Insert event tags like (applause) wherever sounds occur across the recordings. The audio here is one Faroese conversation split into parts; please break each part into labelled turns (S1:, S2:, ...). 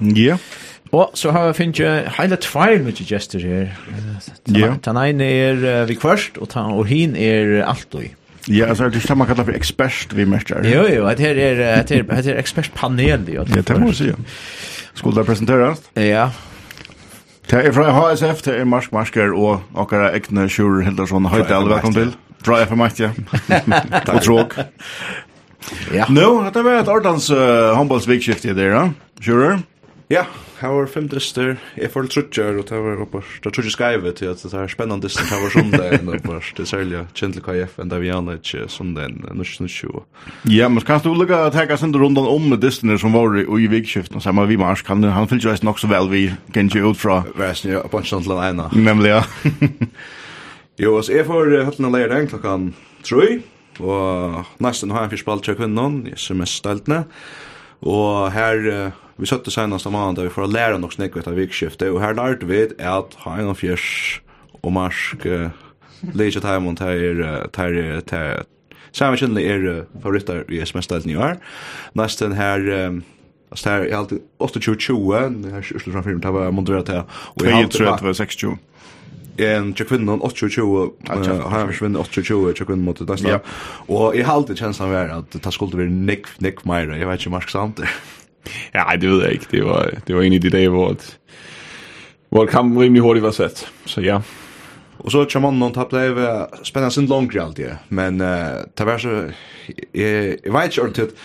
S1: Ja.
S2: Og så har vi finnet hele tvær mye gester her.
S1: Ja.
S2: Den ene er vi kvørst, og, og hin er altoi.
S1: Ja, altså det er det man kallar for ekspert vi märker.
S2: Jo, jo, det här är det här är expertpanel det. Ja,
S1: det måste jag. Skulle det presenteras?
S2: Ja.
S1: Det är fra HSF, det er Marsk Marsker och åkara Ekne Sjur Hildarsson Höjte til alle, till. til. Fra för mig, ja. (laughs) Og tråk.
S2: Ja.
S1: Nå, det var ett ordens uh, handbollsvikskifte där, ja. Sure.
S3: Ja, her var fem drister. Jeg får trutjer, og det var oppast. Det trutjer skrevet til at det er spennende drister. Det var sundag enn oppast. Det er særlig kjent til KF enn der vi gjerne ikke sundag enn norsk norsk
S1: Ja, men kan du lukka tenke sender rundan om med dristerne som var i vikskiften og samme vi marsk. Han, han fyllt jo eist nok så vel vi kan ikke ut fra.
S3: Væsen, ja, på en sånn til ena.
S1: Nemlig, ja. (laughs)
S3: jo, så jeg får hatt en leir den klokkan 3, og nesten har jeg fyrst på til tja kvinnan, jeg som er steltne. Og Og her, vi søtte senast av mannen da vi får lære nok snakk etter vikskiftet, og her lærte vi at ha en fjers og marsk uh, Leisha Taimon, det er, det er, det er, til Samme kjennelig er favoritter i SMS-stelten i år. Nesten her, altså her, jeg halte 28-20, det her slusser fram det var moderat her.
S1: 32-26
S3: en tjekvinnan
S1: 8-20,
S3: har han forsvinner 8-20 mot det
S1: nästa.
S3: Og i har alltid känslan av att det skulle være Nick Nick meira, Jag vet inte Mark sant. (laughs)
S4: Ja, det ved jeg ikke, det var, det var en av de dage hvor, hvor kampen rimelig hurtigt var sett, så ja.
S3: Och så kommer någon tapp ta är spännande sin långt alltid. Men eh uh, det var så jag vet inte ordentligt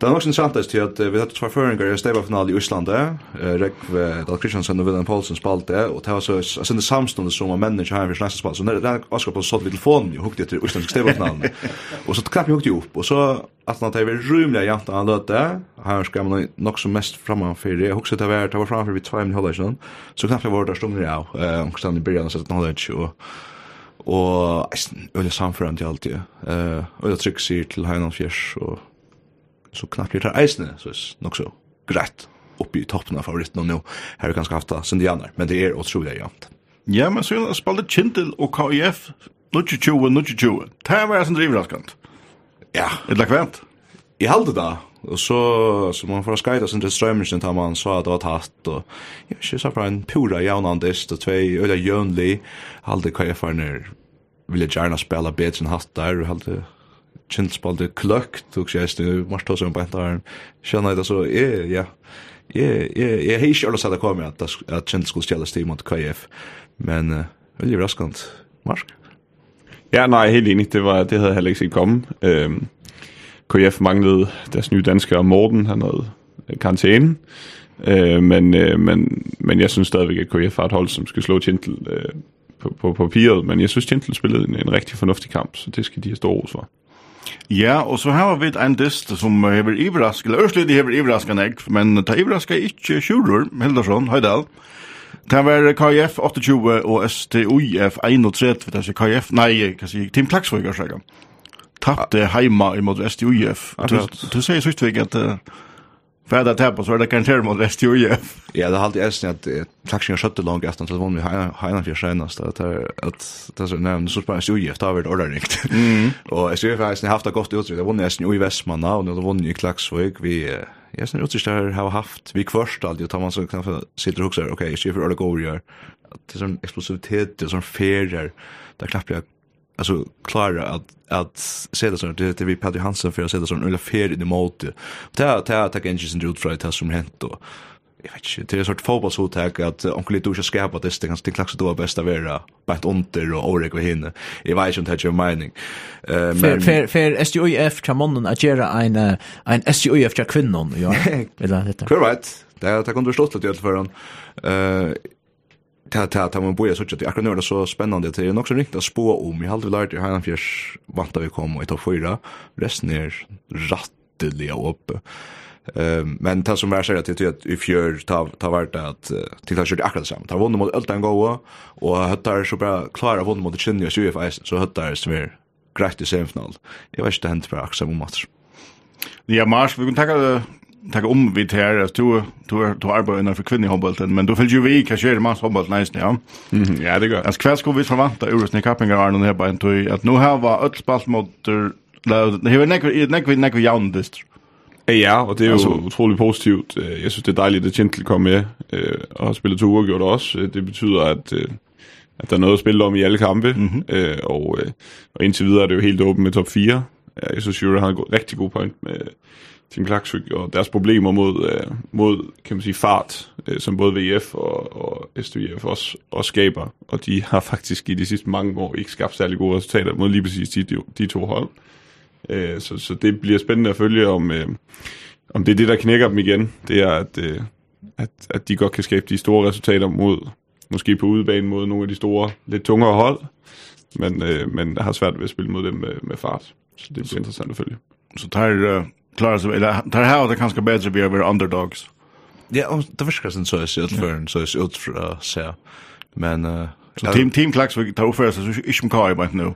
S3: Det er nok interessant at vi hadde tvær føringer i Steva-final i Øslandet, Rekve Dahl Kristiansen og Wilhelm Poulsen spalte, og det var så sinde samstående som var mennene ikke har en for slags spalte, så det er også på sånn telefonen og hukte etter Øslandsk Steva-finalen. (laughs) Og så knapp jeg hukte jo opp, og så at han var rymlig jant av han løte, her skal man nok som mest framme jeg hukte det var, det var framfor vi tvær min holder, så knapp jeg var der stunder av, uh, omkring i byrjan av 1700, og og eisen, øyne samførende til alltid. Øyne trygg sier til Heinan Fjers, og så knappt blir det eisene, så er det nok så greit oppi i toppen av favoritten, og nå har vi kanskje haft det sindianer, men det er utrolig jant.
S1: Ja, men så er det spalte Kintel og KIF, 2020, 2020. Det var jeg som driver raskant.
S3: Ja.
S1: Et lakvent.
S3: Jeg halte det, og så, så man får skreita sin til strømmelsen til man så at det var tatt, og jeg er ikke så fra en pura jaunandist, og tvei øyla jønlig, halte KIF-erne ville gjerne spela bedre enn hatt der, og halte kjentspalde kløkt, og jeg styrir, mars tås om bæntar, kjenner det så, jeg, ja, jeg, jeg, jeg har ikke alle sett det komme, at, at kjent skulle stjæle stig mot KF, men uh, veldig raskant, Mark.
S4: Ja, nej, helt enig, det var, det havde jeg heller ikke set komme. Øhm, KF manglede deres nye danskere, Morten, han havde karantæne, øh, men, øh, men, men jeg synes stadigvæk, at KF har et hold, som skal slå Tjentel øh, på, på papiret, men jeg synes, Tjentel spillede en, en rigtig fornuftig kamp, så det skal de have stor ros for.
S1: Ja, og så har vi en dist som hever ivrask, eller Ørslydig hever iverrask enn men ta ivraska ikkje ikke Sjurur, Hildarsson, Høydal. Det var KF 28 og STUIF 31, det er KF, nei, hva sier jeg, Team sier jeg. Tappte heima imot STUIF. Du sier systvig at... Uh, för att tappa så det kan mot rest ju.
S3: Ja, det har alltid äsna att taxin shot det långt efter telefonen vi har för senast att att det så nämn så spelar ju ju där vid ordentligt. Mm. (laughs) Och så har faktiskt haft det gott utsikt. Det vann nästan i Västmanna och det vann i Klaxvik vi Jag sen utsikt där har haft vi först alltid tar man så kan för sitter också okej, okay, chef för ordet går gör. Det är sån explosivitet, det är sån färger. Där knappt jag alltså klara att att se det sånt det vi Paddy Hansen för att se det sånt eller fel i det mode. Ta ta ta kan kanske sin ut för det som hänt då. Jag vet inte det är sort fotbollshotag att onkel Lito ska skapa det det kanske klaxar då bäst att vara bäst under och Orek och hinne Jag vet inte hur mening. Eh
S2: men för för SJUF kan man att göra en en SJUF för kvinnor ja. (laughs) Eller detta
S3: correct. Det har tagit understått lite alla fall. eh ta ta ta man boja såch att akkurat nu är det så spännande att det är också riktigt att spå om. Jag har aldrig lärt det här fjärs vant vi kom och ett av fyra. Resten är rattliga uppe. Ehm men det som är så att det att i fjör ta ta vart att till har kört akkurat samma. Ta vunnit mot Öltan Goa och hattar så bra klara vunnit mot Chinny och UF så hattar som är grejt i semifinal. Jag vet inte hänt bara axel mot match.
S1: Ja, Mars, vi kan tacka tacka om vid här att du du du arbetar innan för kvinnor men då följer ju vi kanske är det mans handboll nice ja.
S4: Mhm ja det går.
S1: Alltså kväll ska vi förvänta Euros ni kappingar är någon här bara inte att nu här var ett spalt mot det här näck näck näck jaun.
S4: Ja, og det er jo utrolig positivt. Jeg synes, det er dejligt, at Gentil kom med og har spillet to uger gjort også. Det betyder, at at der er noget at spille om i alle kampe, mm -hmm. øh, og, øh, og indtil videre er det jo helt åbent med top 4, jeg synes Jure har en god, rigtig god point med Tim Klaksvik og deres problemer mod, øh, mod kan man sige, fart, øh, som både VF og, og SDVF også, også skaber. Og de har faktisk i de sidste mange år ikke skabt særlig gode resultater mod lige præcis de, de to hold. Øh, så, så det bliver spændende at følge, om, øh, om det er det, der knækker dem igen. Det er, at, øh, at, at de godt kan skabe de store resultater mod, måske på udebane mod nogle af de store, lidt tungere hold, men, øh, men har svært ved at spille mod dem med, med fart. Så det blir intressant att följa.
S1: Så tar uh, klarar sig eller tar här det kanske bättre vi över underdogs.
S3: Ja, det verkar sen så är det för så är det ut för se. Men uh,
S1: Så team team klacks vi tar för så ich im Kai bara nu. (laughs)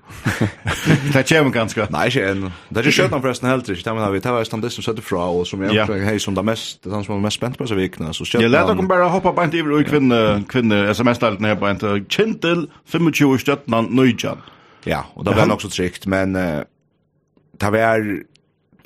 S1: Det kommer ganska.
S3: Nej, inte. Det är skönt förresten helt riktigt. Men vi tar stand det som sätter fra och som
S1: jag
S3: tror hej som det mest det som är mest spänt på så vikna så kött.
S1: Jag lät dem bara hoppa på inte över och kvinna kvinna SMS där ner på inte Kintel 25 stöttnan Nöjan.
S3: Ja, och det var också tryggt men det var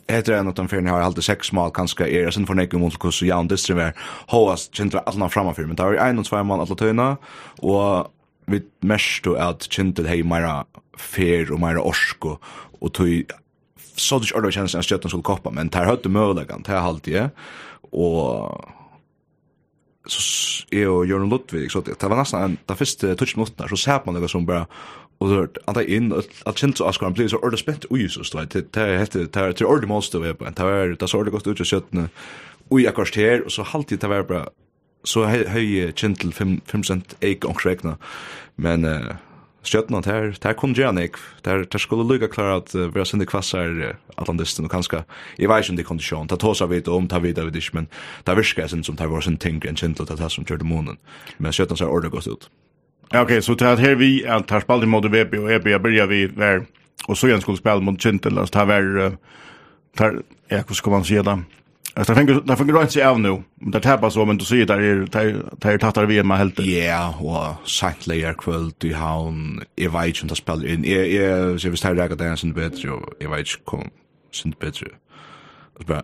S3: heter det något om för ni har alltid sex mål kanske är sen för några mot kus ja och det var hoas centra alla framför men det var en och två mål alla töna och vi mest då att centra hej mera fair och mera orsko och tog så det ordet känns att stöten skulle koppa men tar hade möjligheten tar halt jag och så är och Jörn Luttvig så det var nästan den första touch mot där så ser man det som bara och hørt att det in att känns så askar blir så ordentlig spent ui så står det det heter det är till ordet måste vi på det er det så det godt ut och i kjøttene jag akkurat här och så halvtid det. Var bra så höj gentle 5 5 cent ek och räkna men kjøttene her der kom gjerne där där skulle lukka klar at vi har sindi kvassar atlandisten og kanska jeg veis ikke kondition ta tosa vi om ta vidar vi men där viskar sen som tar var sin ting en gentle att det som kjørt månen. Men kjøttene ser ordet godt ut.
S1: Okej, okay, så so det här vi att tar spalt mot VB och EB börjar vi där och så igen skulle spela mot Chintel alltså tar väl tar ja, hur ska man säga det? Alltså jag tänker där fungerar inte av nu. Men det tappar så men du ser där är där tattar vi med helt.
S3: Ja, og sagt layer kvöld i han jeg vet inte spel in. jeg, jeg, så vi tar där att dansa bättre och jeg, vet kom synd bättre. Alltså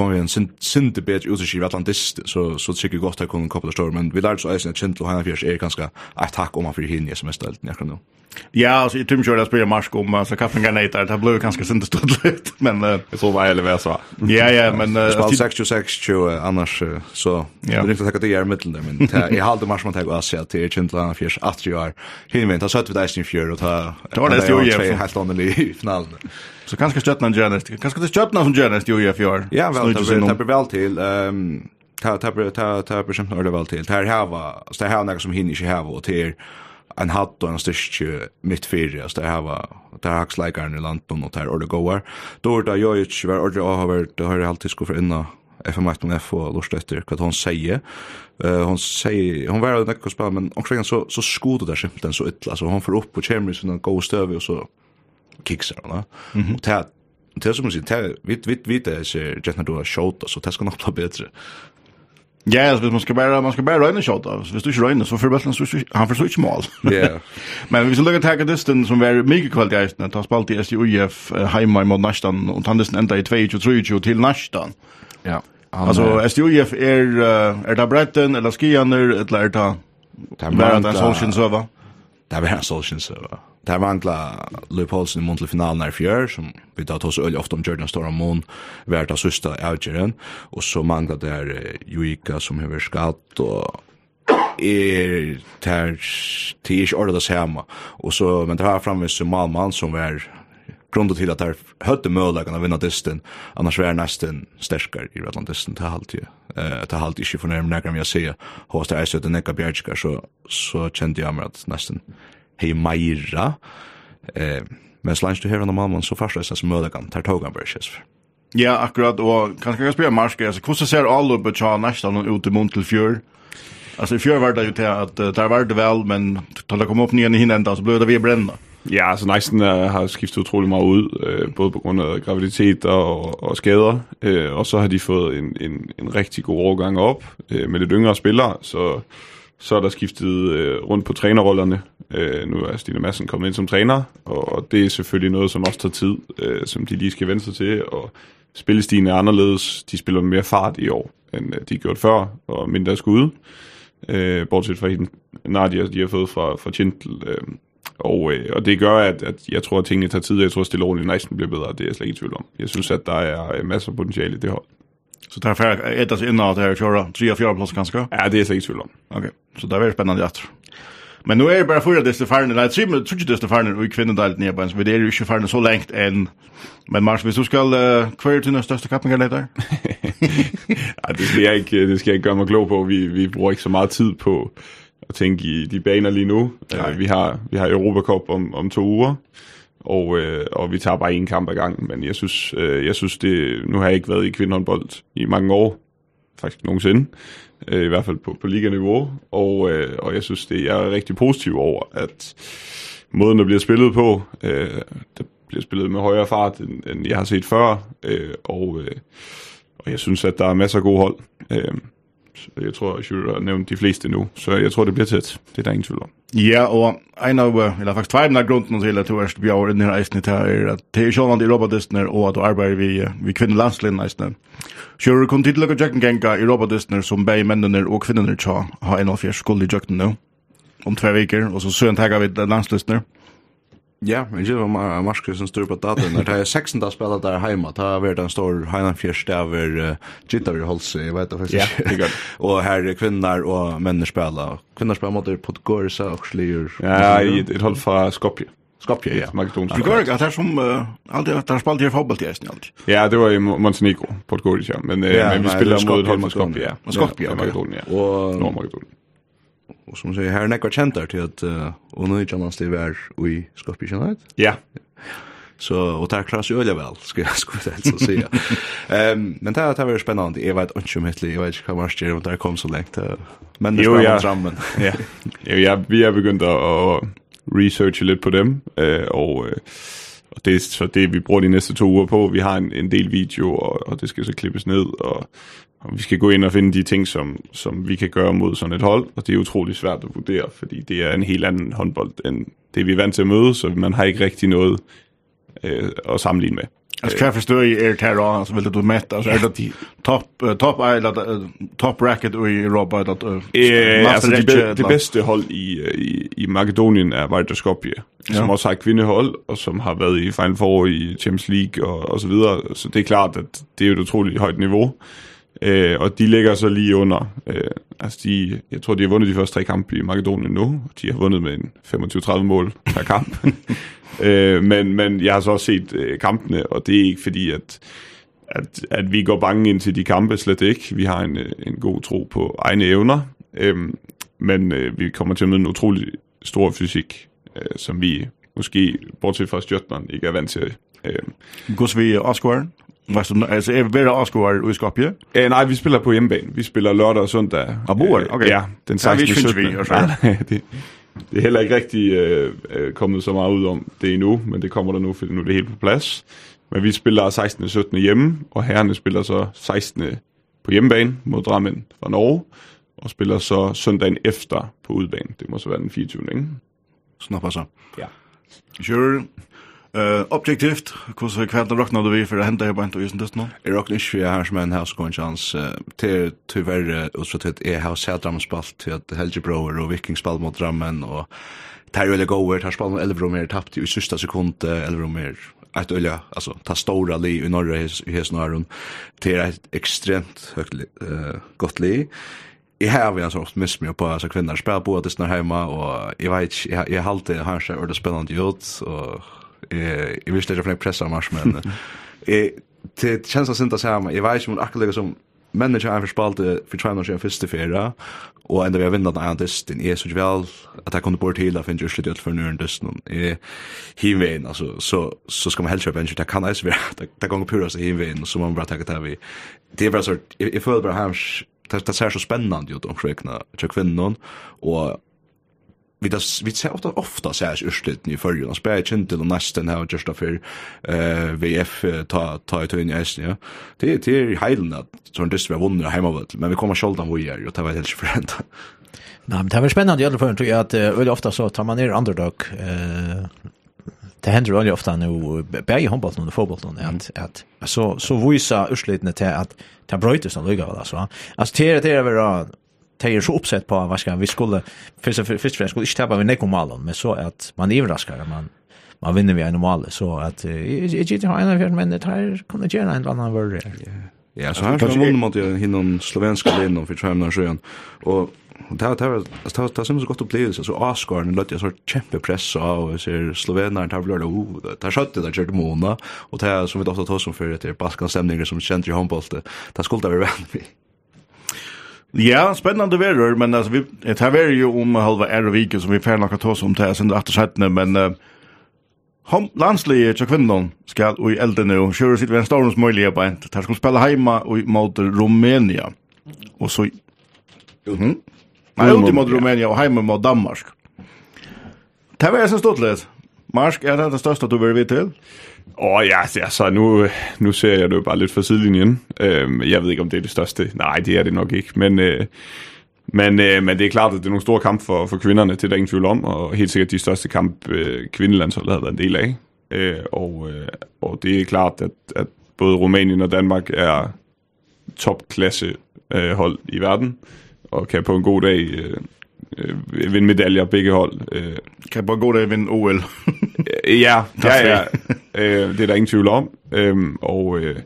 S3: kommer vi en sinte bedre ut i Atlantist, så, så tykker jeg godt at jeg kunne koppla større, men vi lærte så eisen at Kjentlo og Heinefjers er ganske et takk om han fyrir hinn i SMS-delten, jeg kan nå.
S1: Ja, altså, i tror ikke jeg spyrir Marsk om altså, kaffen garnetar, det ble ganske sinte stått litt, men...
S4: Jeg tror meg eller hva så.
S1: Ja, ja, men... Spalt
S3: 6-26, annars, så... Det er ikke takk at det er middelen der, men jeg halte Marsk man takk og Asia til Kjentlo og Heinefjers, at vi var hinvendt, ta søtt vi deisen i fjør, og ta...
S1: Det var det, jo, ja.
S3: Det
S1: var
S3: helt åndelig i finalen.
S1: Så kanske stjärnan Janet. Kanske det stjärnan som Janet ju i fjör.
S3: Ja, väl det blir tappar väl till ehm ta ta ta ta på skämt eller väl till. Här hava, så här något som hinner inte hava och till en hatt och en styrke mitt fyra. så det här var, det här haksleikeren i landet och det här ordet går. Då var det jag inte var ordet och har varit det har jeg alltid skuffet inna FM1.f och lort efter vad hon säger. Uh, hon säger, hon var jo nekko spela, men omkring så, så skodet der skimten så ytla, så hon får upp og kommer i sånne gode stöv och så kiksarna. Mm -hmm. Och det det som sig det vit vit vit det är just när du har shot så det ska nog bli bättre.
S1: Ja, alltså man ska bara man ska bara röna shot då. Visst du röna så för bollen så han försöker inte mål.
S3: Ja. (laughs)
S1: Men vi ska lägga tacka disten som var mycket kvalitet att ta spalt i SJUF hemma mot Nastan och han disten ända i 2-3 till Nastan.
S3: Ja.
S1: Alltså SJUF är är det Bretten eller Skianer eller där där.
S3: Det
S1: var en solsken server.
S3: Det var en solsken server. Det her vangla Louis Paulsen i mån finalen i fjör som vi da tås öll ofta om Jordan Stora Mån, hver av sista avgjøren, och så mangla det her Juika som hever skatt, och er ter til ikke ordet det samme. Og så, men det fram framvis som Malmann som var grunden til at der høtte mølegene å vinna dysten, annars var nesten sterskere i Rødland dysten til halvtid. Eh, til halvtid ikke fornærm nærmere jeg sier, hos det er søtte nekka bjergskar, så, så kjente jeg meg at nesten hei meira, eh, men slange du her under mamman, så først reisens mødegan, tar tog han bare kjess
S1: Ja, akkurat, og kan jeg spørre Marske, altså, hvordan ser alle på tja ut i munn til fjør? Alltså i fjör var det ju till att där var det väl men det kom upp igen i hinnan så blev det vi bränna.
S4: Ja, altså Nielsen uh, har skiftet utrolig meget ud, uh, både på grund af graviditet og, og skader, uh, og så har de fået en, en, en rigtig god overgang op uh, med lidt yngre spillere, så, så er der skiftet øh, rundt på trænerrollerne, Øh, nu er Stine Madsen kommet ind som træner, og det er selvfølgelig noget, som også tager tid, øh, som de lige skal vende sig til, og spillestilen er anderledes. De spiller mere fart i år, end de gjort før, og mindre skud. Øh, bortset fra hende, Nadia, de har fået fra, fra Chintel, øh, og, øh, og det gør, at, at jeg tror, at tingene tager tid, og jeg tror, at stille ordentligt næsten bliver bedre, det er jeg slet ikke i tvivl om. Jeg synes, at der er masser af potentiale i det hold.
S1: Så där får jag ett alltså innan att jag kör 3 4 plus ganska.
S4: Ja, det är säkert tvivl om.
S1: Okej. Så där veldig det spännande att Men nu är det bara fyra disse farne, nei, tre med trodde disse farne i kvinnodalt nye på en, men det är ju ikke farne så lengt än. Men Mars, hvis du skal uh, hva till den största kappen kan där?
S4: ja, det ska jeg inte, det ska jeg inte gøre mig klog på. Vi, vi bruger ikke så meget tid på at tænke i de baner lige nu. Uh, vi, har, vi har Europa Cup om, om to uger, og, uh, og vi tager bare en kamp ad gangen, men jeg synes, uh, jeg synes det, nu har jeg ikke været i kvindehåndbold i mange år, faktisk nogensinde, øh, i hvert fald på, på liganiveau, og, øh, og jeg synes, det, jeg er rigtig positiv over, at måden, der bliver spillet på, øh, der bliver spillet med højere fart, end, end jeg har set før, øh, og, øh, og jeg synes, at der er masser af gode hold. Øh, jeg tror, jeg har nævnt de fleste nu, så jeg tror, det bliver tæt. Det er der ingen tvivl om.
S1: Ja, og en af, eller faktisk tvær av grunden til, at du er bjørn i den her eisen, er at det er sjålande i robotistene, og at du arbeider vi, vi kvindelandslænden eisen. Så du tid til å lukke jøkken genga i robotistene, som bæg mennene og kvinderne tja har en av fjerde skuld i jøkken nå om tve viker, og så søren tager vi landsløsner.
S3: Ja, men det var Marcus som styr på datorn. Det är 16 dagar spelat där hemma. Det har varit en stor Heinan över Gittar i Holse, jag vet faktiskt inte.
S4: Ja,
S3: och här är kvinnor och människor spelar. Kvinnor spelar mot Podgorica och Slier.
S4: Ja, i ett håll för Skopje.
S3: Skopje, ja.
S1: Makedonien. Podgorica, det är som alltid att han spelar fotboll till Estland alltid.
S4: Ja, det var i Montenegro, Podgorica. Men, men vi
S3: spelar mot
S4: Holmskopje. håll
S3: Skopje.
S4: Skopje, ja.
S1: Makedonien,
S4: ja.
S1: Och
S4: Makedonien
S3: og som sier, säger här näkvar center till att och nu kan man stiga vär i Skopje
S4: Ja.
S3: Så och där klass ju öliga väl ska jag ska det så säga. Ehm men det här det var spännande. Jag vet inte om helt jag vet inte vad mars det där kom så långt. Men det
S4: var
S3: frammen.
S4: Ja.
S3: Jo
S4: ja, vi har begynt att researche lite på dem eh och og det er så det, vi bruger de næste to uger på. Vi har en, en del video, og, og det skal så klippes ned, og Og vi skal gå ind og finde de ting, som, som vi kan gøre mod sådan et hold, og det er utrolig svært at vurdere, fordi det er en helt anden håndbold, end det vi er vant til at møde, så man har ikke rigtig noget øh, at sammenligne med.
S1: Altså, hva forstår i er terror alltså vil du mette, så er det topp topp eller topp racket i Europa att
S4: eh alltså det det beste hold i i i Makedonien er Vardar Skopje som også har kvindehold, og som har været i Final Four i Champions League og, og så videre, så det er klart at det er et utrolig otroligt högt nivå. Eh Øh, og de ligger så lige under. Øh, altså de, jeg tror, de har vundet de første tre kampe i Makedonien nu, og de har vundet med en 25-30 mål per kamp. øh, (laughs) men, men jeg har så også set øh, kampene, og det er ikke fordi, at, at, at vi går bange ind til de kampe, slet ikke. Vi har en, en god tro på egne evner, øh, men øh, vi kommer til at møde en utrolig stor fysik, øh, som vi måske, bortset fra Stjøtland, ikke er vant til. Øh.
S1: Gås vi Oscar? Vad så alltså är vi bara avskoar i Skopje?
S4: Eh nej, vi spelar på hemmabanan. Vi spelar lördag och
S1: söndag. Ja,
S4: bor.
S1: Okej.
S4: Ja, den sa
S1: ja, vi
S4: syns
S1: vi så. (laughs)
S4: det, det är heller inte riktigt uh, kommit så mycket ut om det nu, men det kommer det nu för nu är det helt på plats. Men vi spelar 16 och 17 hemma och herrarna spelar så 16 på hemmabane mot Drammen fra Norge og spiller så søndagen efter på utbanan. Det må så være den 24. Ikke?
S3: Snappar så.
S4: Ja.
S1: Sure. Uh, objektivt, hvordan kvelden råkna du vi for å hente her bant og jusen døst nå?
S3: Jeg råkna ikke for jeg har som en hans konsjans til tyverre utfra til at jeg har sett dramspalt til at Helge Brower og Viking spalt mot Drammen og tar eller goer, tar spalt mot Elvrum er tappt i sista sekund Elvrum er ett öliga alltså ta stora li i norra hesnarun till ett extremt högt uh, gott li jeg har vi en sånn optimisme på altså kvinner spiller på at det snart hjemme, og jeg vet ikke, jeg, jeg halte det her ser spännande spennende ut, og Jeg, jeg visste ikke for jeg pressa mars, men jeg, det kjennes han sinta samme. Jeg vet ikke om hun akkurat som manager han förspalte för tränar sig en första fyra och ändå vi har vinnat en dist den är så väl att jag kunde bort till att finna just det för nu en dist någon är himven alltså så så ska man helst vänta det kan alltså vara det går pura så himven så man bara ta det vi det är bara så i föll bara hans det det ser så spännande ut om sjukna jag kvinnan och vi det vi ser ofta ofta så här urslit i förrjun spär jag inte till nästan här just därför eh VF ta ta ut in S ja. Det är till heilen att så det vi vinner hemma väl men vi kommer skoldan vi gör och det var helt förändrat
S2: Nej, men det var spännande i alla fall tror jag att väldigt ofta så tar man ner underdog eh det händer väldigt ofta nu bäge handboll och fotbollen att att så så visa urslitna till att ta brötes som lugga alltså alltså det är det är väl det är så uppsett på vad ska vi skulle först först för skulle inte tappa vi Nico Malon men så att man överraskar man man vinner vi en mål så att jag inte har en av men det här kunde göra en annan värld.
S3: Ja, så här kan man mot hinom slovenska linjen för tränar sjön och det här det här det här som så gott upplevelse så Oscar den lät jag så kämpe press och ser slovenar tar blöda då det här skötte där körde Mona. Och det är som vi ofta tar som för det är baskan stämningar som känner i handboll det skulle det vara
S1: Ja, spännande veror, men alltså vi det här veror ju om halva Ervik som vi får något ta oss om till sen efter sjätte men uh, hom, landslige till kvinnan skal och i elden nu kjører sitt vem storms möjliga på en, der ska spela hemma och mot Rumänien. Och så Mhm. Nei, ut mot Rumænia och hemma mot Danmark. Det var som stort litt. Marsk är det största du vill vi till.
S4: Åh oh, ja, altså nu, nu ser jeg det jo bare lidt fra sidelinjen. Ehm jeg ved ikke, om det er det største. Nej, det er det nok ikke, men... Øh, men, øh, men det er klart, at det er nogle store kamp for, for kvinderne, det er der ingen tvivl om, og helt sikkert de største kamp, øh, kvindelandsholdet har været en del af. Øh, og, øh, og det er klart, at, at både Rumænien og Danmark er topklasse øh, hold i verden, og kan på en god dag øh, øh, vinde medaljer begge hold. Øh.
S1: Kan på en god dag vinde OL.
S4: ja, (laughs) ja, ja. Øh, det er der ingen tvivl om. Øh, og... Øh,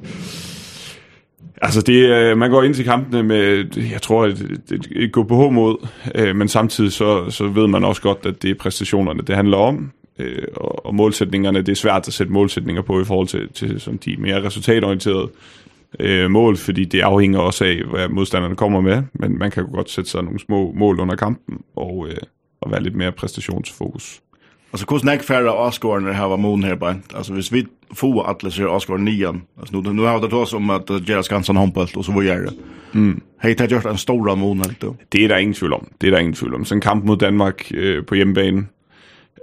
S4: Altså det man går ind til kampene med jeg tror et, et, et gå på mod, øh, men samtidig så så ved man også godt at det er præstationerne det handler om. Øh, og, og målsætningerne det er svært at sætte målsætninger på i forhold til til som de mere resultatorienterede øh, mål, fordi det afhænger også af hvad modstanderne kommer med, men man kan jo godt sætte sig nogle små mål under kampen og øh, og være lidt mere præstationsfokus.
S1: Alltså hur snack färra Oscarna här var mån här bara. Alltså hvis vi får att läsa Oscar nian. Alltså nu nu har det då som att Gerard Skansen hompelt och så vad gör det.
S4: Mm.
S1: Hej det gjort en stor moon då.
S4: Det är det ingen tvil om. Det är det ingen tvil om. Sen kamp mot Danmark eh, på hjemmebane.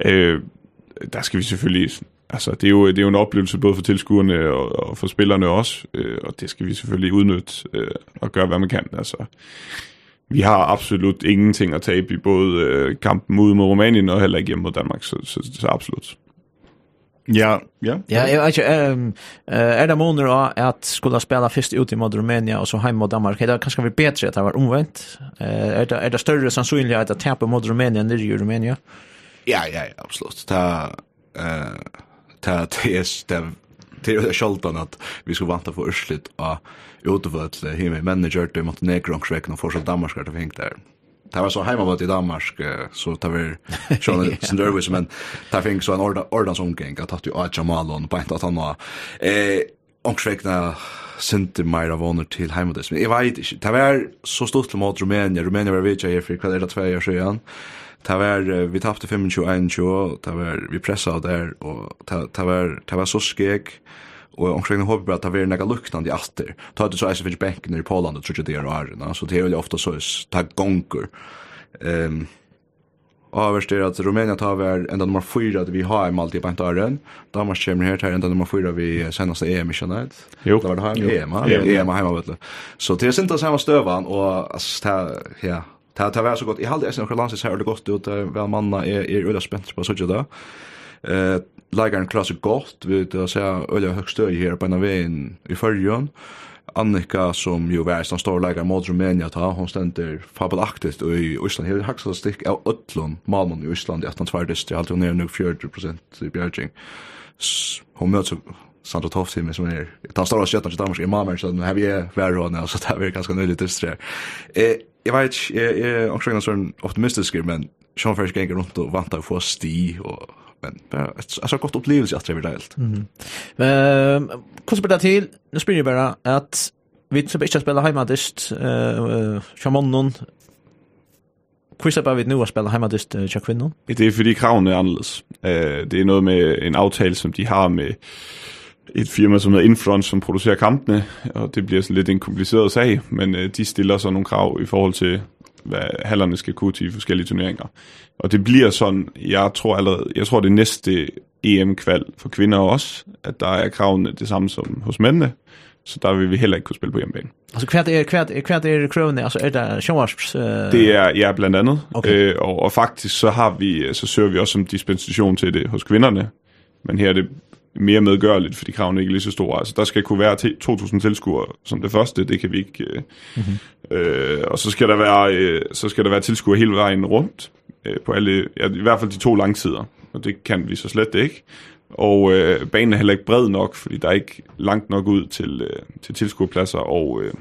S4: Eh där ska vi selvfølgelig altså det er jo det er jo en oplevelse både for tilskuerne og, og for spillerne også, øh, og det skal vi selvfølgelig udnytte øh, og gøre hvad man kan. Altså vi har absolut ingenting at tabe i både øh, kampen mod mod Rumænien og heller ikke hjemme mod Danmark, så, så, så absolut.
S1: Ja, ja.
S2: Ja, jeg vet ikke, um, er det måneder av at skulle spela først ut i mot Rumænia og så hjemme mot Danmark? Er det kanskje vært bedre at det var omvendt? Uh, er, det, er det større sannsynlig at det taper mot Rumænia nere i Rumænia?
S3: Ja, ja, ja, absolut. Det er, uh, det er, det er, det är sjaldan att vi skulle vanta för urslit av utvöld himme manager till Montenegro och Schweiz och för så Danmark att fink där. Det var så hemma i Danmark så tar vi Sean Sunderwis men där fink så en ordan ordan som gäng att att ju Aja Malon på ett att han var eh och Schweiz sendte meira voner til heimadis. Men jeg vet ikke, det var så stort mot Rumænia, Rumænia var vidtja her for hva er det tve år siden, Det var, vi tappte 25-21, det var, vi pressa der, og det var, det var så skek, og omkring håper bare at det var nekka luknande i atter. Ta det så eisen finnes benken i Poland, og tror ikke det er årene, så det er jo ofta så, det er gonger. Um, Avverst er at Rumænia tar vær enda nummer 4 vi har i måltid på en tøren. Danmark kommer her til enda nummer 4 vi senast EM i Kjønnet.
S4: Jo.
S3: Det var det her med EM, EM, EM, vet. Så det är EM, EM, EM, EM, EM, EM, ja, Det det var så gott. Jag hade äsen några landsis her, det godt ut Vel manna er, er öla spent på (laughs) så där. Eh Lagern klassar gott vid att se öla høgst støy her på en vägen i förrjön. Annika som jo var som står lägger mot Rumänien ta, hon stender fabelaktigt i Island. Här haxar stick av Ötlund, Malmö i Island i 1820 alltså ner nu 40 i Björking. Hon möts Sandra Toft som som är tar stora skötar till Danmark i Malmö så nu har vi värre hon så det är ganska nyligt det. Eh jeg vet ikke, jeg, jeg er omkring en sånn optimistisk, men Sean Ferris ganger rundt og vant av å få sti, og, men bare, så godt opplevelse at det blir deilt.
S2: Mm -hmm. uh, hvordan blir det til? Nå spør jeg bare at vi skal ikke spille heimadist, uh, uh, Shamanon, Kvissa bara vi nu att spela heimadist uh, Jack Vinnon.
S4: Det er fordi kravene er är. Uh, det er noget med en aftale, som de har med et firma, som hedder Infront, som producerer kampene, og det bliver sådan lidt en kompliceret sag, men øh, de stiller så nogle krav i forhold til, hvad hallerne skal kunne til i forskellige turneringer. Og det bliver sådan, jeg tror allerede, jeg tror det næste EM-kval for kvinder også, at der er kravene det samme som hos mændene, så der vil vi heller ikke kunne spille på hjemmebane.
S2: Altså hvert er hvert er hvert er kravene, altså er der showers? Øh...
S4: Det er ja blandt andet. Okay. Øh, og, og faktisk så har vi så søger vi også som dispensation til det hos kvinderne. Men her er det mere medgørligt, fordi kravene ikke lige så store. Altså, der skal kunne være 2.000 tilskuere som det første, det kan vi ikke. Øh, mm-hmm. øh, og så skal der være, øh, så skal der være tilskuere hele vejen rundt, øh, på alle, ja, i hvert fald de to langtider, og det kan vi så slet ikke. Og øh, banen er heller ikke bred nok, fordi der er ikke langt nok ud til, øh, til tilskuerpladser og, øh,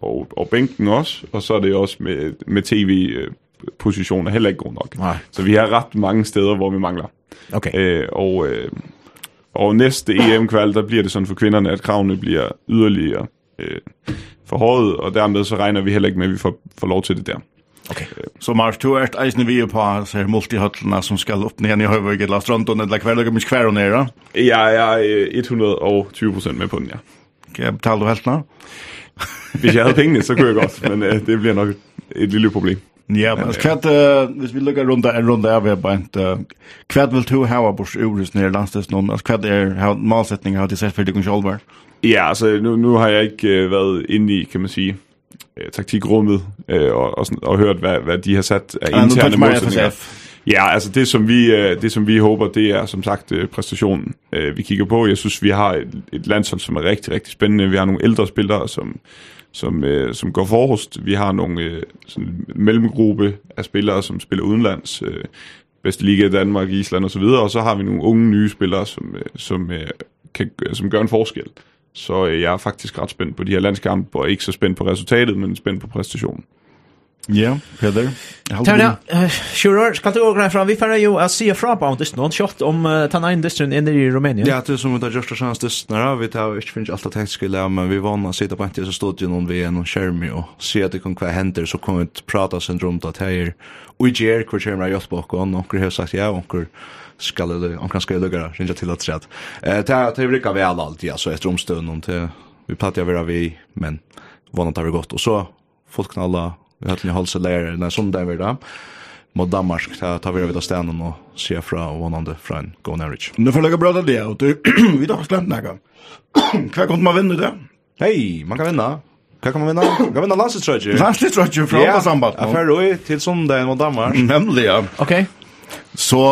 S4: og, og bænken også, og så er det også med, med tv øh, positioner heller ikke god nok.
S2: Nej.
S4: Så vi har ret mange steder, hvor vi mangler.
S2: Okay.
S4: Øh, og, øh, Og næste EM-kval, der bliver det sådan for kvinderne, at kravene bliver yderligere øh, forhøjet, og dermed så regner vi heller ikke med, at vi får, får lov til det der.
S2: Okay.
S1: Så Mars, du er eisne vi på så multihøtlene som skal opp ned i Høyvøk eller Strandon eller hver dag, men hver og nere?
S4: Ja, jeg er 120% med på den, ja.
S1: Kan jeg betale du helt nå?
S4: Hvis jeg havde pengene, så kunne jeg godt, men øh, det bliver nok et lille problem.
S1: Ja, men kvart hvis vi lukkar runda en runda av er bant kvart vil to hava bors uris nere landstes noen, altså kvart er hur målsättningen har det sett för dig.
S4: Ja, altså nu nu har jag inte været inne i kan man säga taktikrummet øh, og, og, og hørt hvad hvad de har sat af interne målsætninger. Ja, altså det som vi det som vi håber det er som sagt præstationen. Vi kigger på, jeg synes vi har et, et landshold som er rigtig rigtig spændende. Vi har nogle ældre spillere som som, øh, som går forrest. Vi har nogle øh, sådan, mellemgruppe af spillere, som spiller udenlands. Øh, bedste liga i Danmark, Island og så videre, og så har vi nogle unge nye spillere, som, øh, som, øh, kan, som gør en forskel. Så øh, jeg er faktisk ret spændt på de her landskampe, og ikke så spændt på resultatet, men spændt på præstationen.
S1: Ja, Peder.
S2: Tanja, sure, skal du åka fram? Vi får jo å se fra på om det någon om uh, Tanna Industrin inne i Rumänien.
S3: Ja, det är som att just og sjans när vi tar inte finns allt tekniskt lä, men vi vann att sitta på inte så stod ju vi er och skjermi og se att det kan hva händer så kommer vi prata sen runt att här. Och i ger kvar skärmar jag bak och några har sagt ja, onkel skal det, onkel ska lugga ringa till att säga. Eh, det det brukar vi alla alltid så etter omstunden till vi pratar vi men vann har det har gått och så folk knalla Vi har hade halse hållsa lärare sånn det er vi da. Mot Danmark ta ta vi av stenen og se fra og och vanande från Go Norwich.
S1: Nu får lägga bröda det och vi då har glömt några. Hva kommer man vinna det?
S3: Hei, man kan vinna. Hva kan man vinna? Kan vinna landslagstrøtjer? (laughs)
S1: Landslagstrøtjer fra yeah. Samband.
S3: Ja, ferdig til sondag mot Danmark.
S1: Nemlig, ja.
S2: Ok.
S1: Så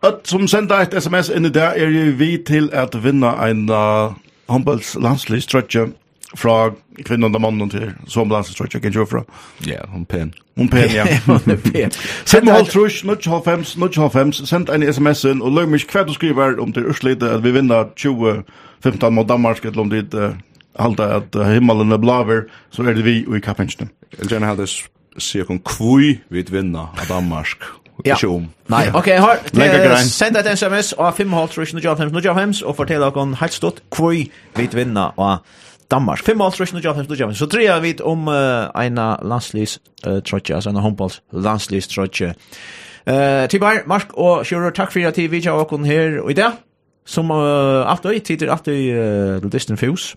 S1: Att som sända ett sms in i där är ju vi till att vinna en uh, håndbolls landslagstrøtjer fra kvinnan og mannen til som tror jeg ikke fra.
S3: Ja, hun pen.
S1: Hun pen, ja. (laughs) (laughs) Send meg halv trus, nødt halv fems, nødt halv fems, send en sms inn, og løg meg hva du skriver om til Ørslite, at vi vinner 2015 mot Danmark, eller om dit uh, halda at himmelen er blaver, så er det vi og i kappensene.
S3: Jeg vil gjerne halda sier kun kvui vi vinner av Danmark,
S2: Ja. Nei, ok, jeg
S1: har
S2: sendt et sms av 5,5 trus, 0,5, 0,5, og fortell dere helt stått hvor vi vinner av Danmark. Fem mål trøsten og Jotham Studiamen. Så treer vi om uh, en landslivs uh, trøtje, altså en håndballs landslivs trøtje. Uh, Tibar, Mark og Sjører, takk for at vi vidtja (laughs) og her og i dag. Som uh, alt og i tider alt og i uh, Distant Fus.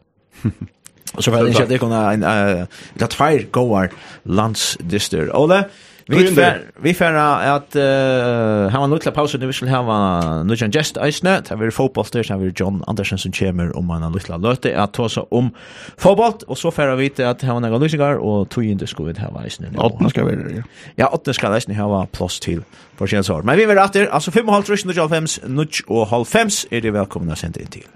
S2: Og så var det ikke at det kunne en, uh, det er tvær gåar landsdister. Ole, Vi
S1: fär
S2: vi fär att uh, ha en liten paus nu vi skal ha nu gest just isnä ta vi fotboll där så vi John Andersen som kommer om en liten løte at ta så om fotball og så fer vi til at ha några lösningar og tog inn det skal vi ha
S1: isnä. Åtta ska vi. Ja,
S2: åtta skal isnä ha plass til för tjänst Men vi vil åter alltså 5 och halv 3 och 5 och halv 5 är det välkomna sent in till.